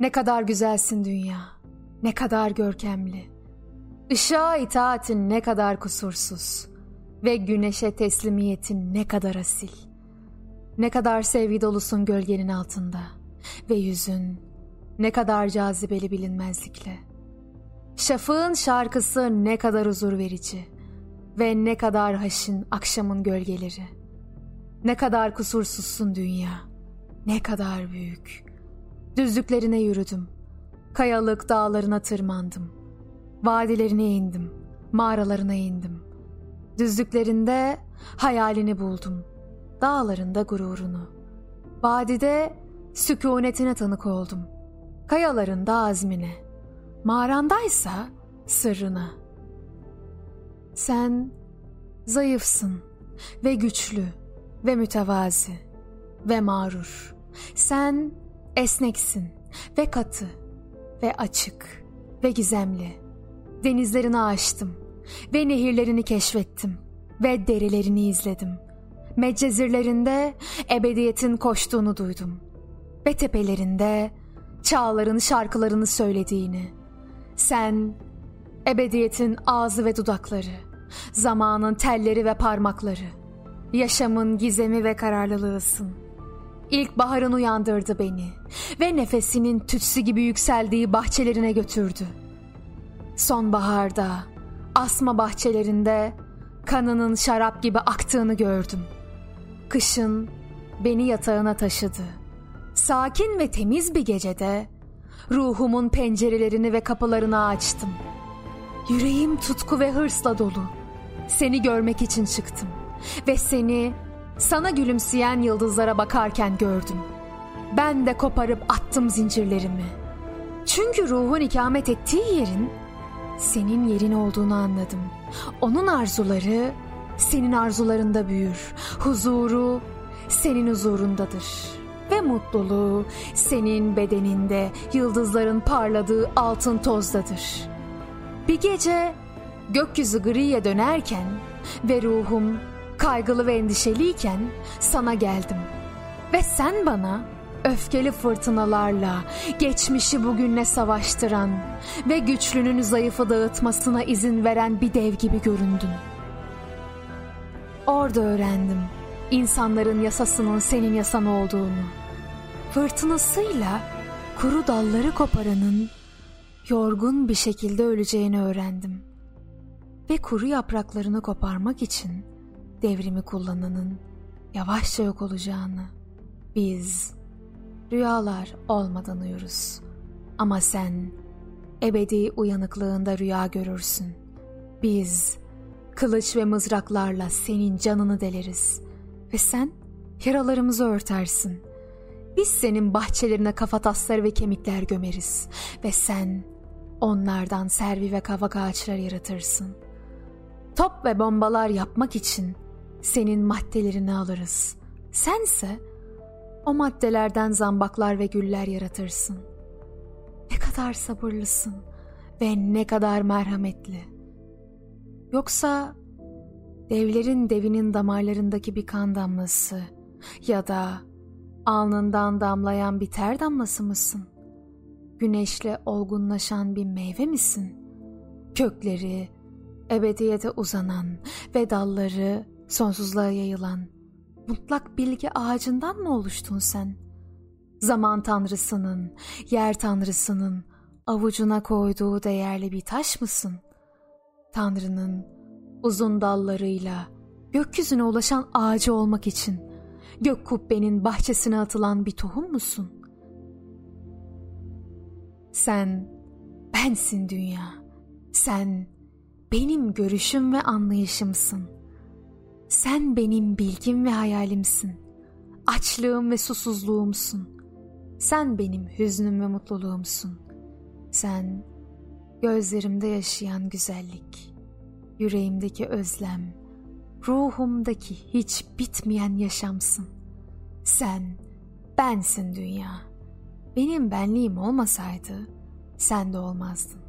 Ne kadar güzelsin dünya, ne kadar görkemli. Işığa itaatin ne kadar kusursuz ve güneşe teslimiyetin ne kadar asil. Ne kadar sevgi dolusun gölgenin altında ve yüzün ne kadar cazibeli bilinmezlikle. Şafağın şarkısı ne kadar huzur verici ve ne kadar haşin akşamın gölgeleri. Ne kadar kusursuzsun dünya, ne kadar büyük. Düzlüklerine yürüdüm, kayalık dağlarına tırmandım. Vadilerine indim, mağaralarına indim. Düzlüklerinde hayalini buldum, dağlarında gururunu. Vadide sükunetine tanık oldum. Kayalarında azmine, mağarandaysa sırrına. Sen zayıfsın ve güçlü ve mütevazi ve mağrur. Sen esneksin ve katı ve açık ve gizemli. Denizlerini aştım ve nehirlerini keşfettim ve derilerini izledim. Medcezirlerinde ebediyetin koştuğunu duydum. Ve tepelerinde çağların şarkılarını söylediğini. Sen ebediyetin ağzı ve dudakları, zamanın telleri ve parmakları, yaşamın gizemi ve kararlılığısın. İlk baharın uyandırdı beni ve nefesinin tütsü gibi yükseldiği bahçelerine götürdü. Sonbaharda, asma bahçelerinde kanının şarap gibi aktığını gördüm. Kışın beni yatağına taşıdı. Sakin ve temiz bir gecede ruhumun pencerelerini ve kapılarını açtım. Yüreğim tutku ve hırsla dolu. Seni görmek için çıktım ve seni sana gülümseyen yıldızlara bakarken gördüm. Ben de koparıp attım zincirlerimi. Çünkü ruhun ikamet ettiği yerin senin yerin olduğunu anladım. Onun arzuları senin arzularında büyür. Huzuru senin huzurundadır. Ve mutluluğu senin bedeninde yıldızların parladığı altın tozdadır. Bir gece gökyüzü griye dönerken ve ruhum kaygılı ve endişeliyken sana geldim. Ve sen bana öfkeli fırtınalarla geçmişi bugünle savaştıran ve güçlünün zayıfı dağıtmasına izin veren bir dev gibi göründün. Orada öğrendim insanların yasasının senin yasan olduğunu. Fırtınasıyla kuru dalları koparanın yorgun bir şekilde öleceğini öğrendim. Ve kuru yapraklarını koparmak için devrimi kullananın yavaşça yok olacağını. Biz rüyalar olmadan uyuruz. Ama sen ebedi uyanıklığında rüya görürsün. Biz kılıç ve mızraklarla senin canını deleriz ve sen yaralarımızı örtersin. Biz senin bahçelerine kafatasları ve kemikler gömeriz ve sen onlardan servi ve kavak ağaçları yaratırsın. Top ve bombalar yapmak için senin maddelerini alırız. Sense o maddelerden zambaklar ve güller yaratırsın. Ne kadar sabırlısın ve ne kadar merhametli. Yoksa devlerin devinin damarlarındaki bir kan damlası ya da alnından damlayan bir ter damlası mısın? Güneşle olgunlaşan bir meyve misin? Kökleri ebediyete uzanan ve dalları sonsuzluğa yayılan mutlak bilgi ağacından mı oluştun sen? Zaman tanrısının, yer tanrısının avucuna koyduğu değerli bir taş mısın? Tanrının uzun dallarıyla gökyüzüne ulaşan ağacı olmak için gök kubbenin bahçesine atılan bir tohum musun? Sen bensin dünya. Sen benim görüşüm ve anlayışımsın. Sen benim bilgim ve hayalimsin. Açlığım ve susuzluğumsun. Sen benim hüznüm ve mutluluğumsun. Sen gözlerimde yaşayan güzellik, yüreğimdeki özlem, ruhumdaki hiç bitmeyen yaşamsın. Sen bensin dünya. Benim benliğim olmasaydı sen de olmazdın.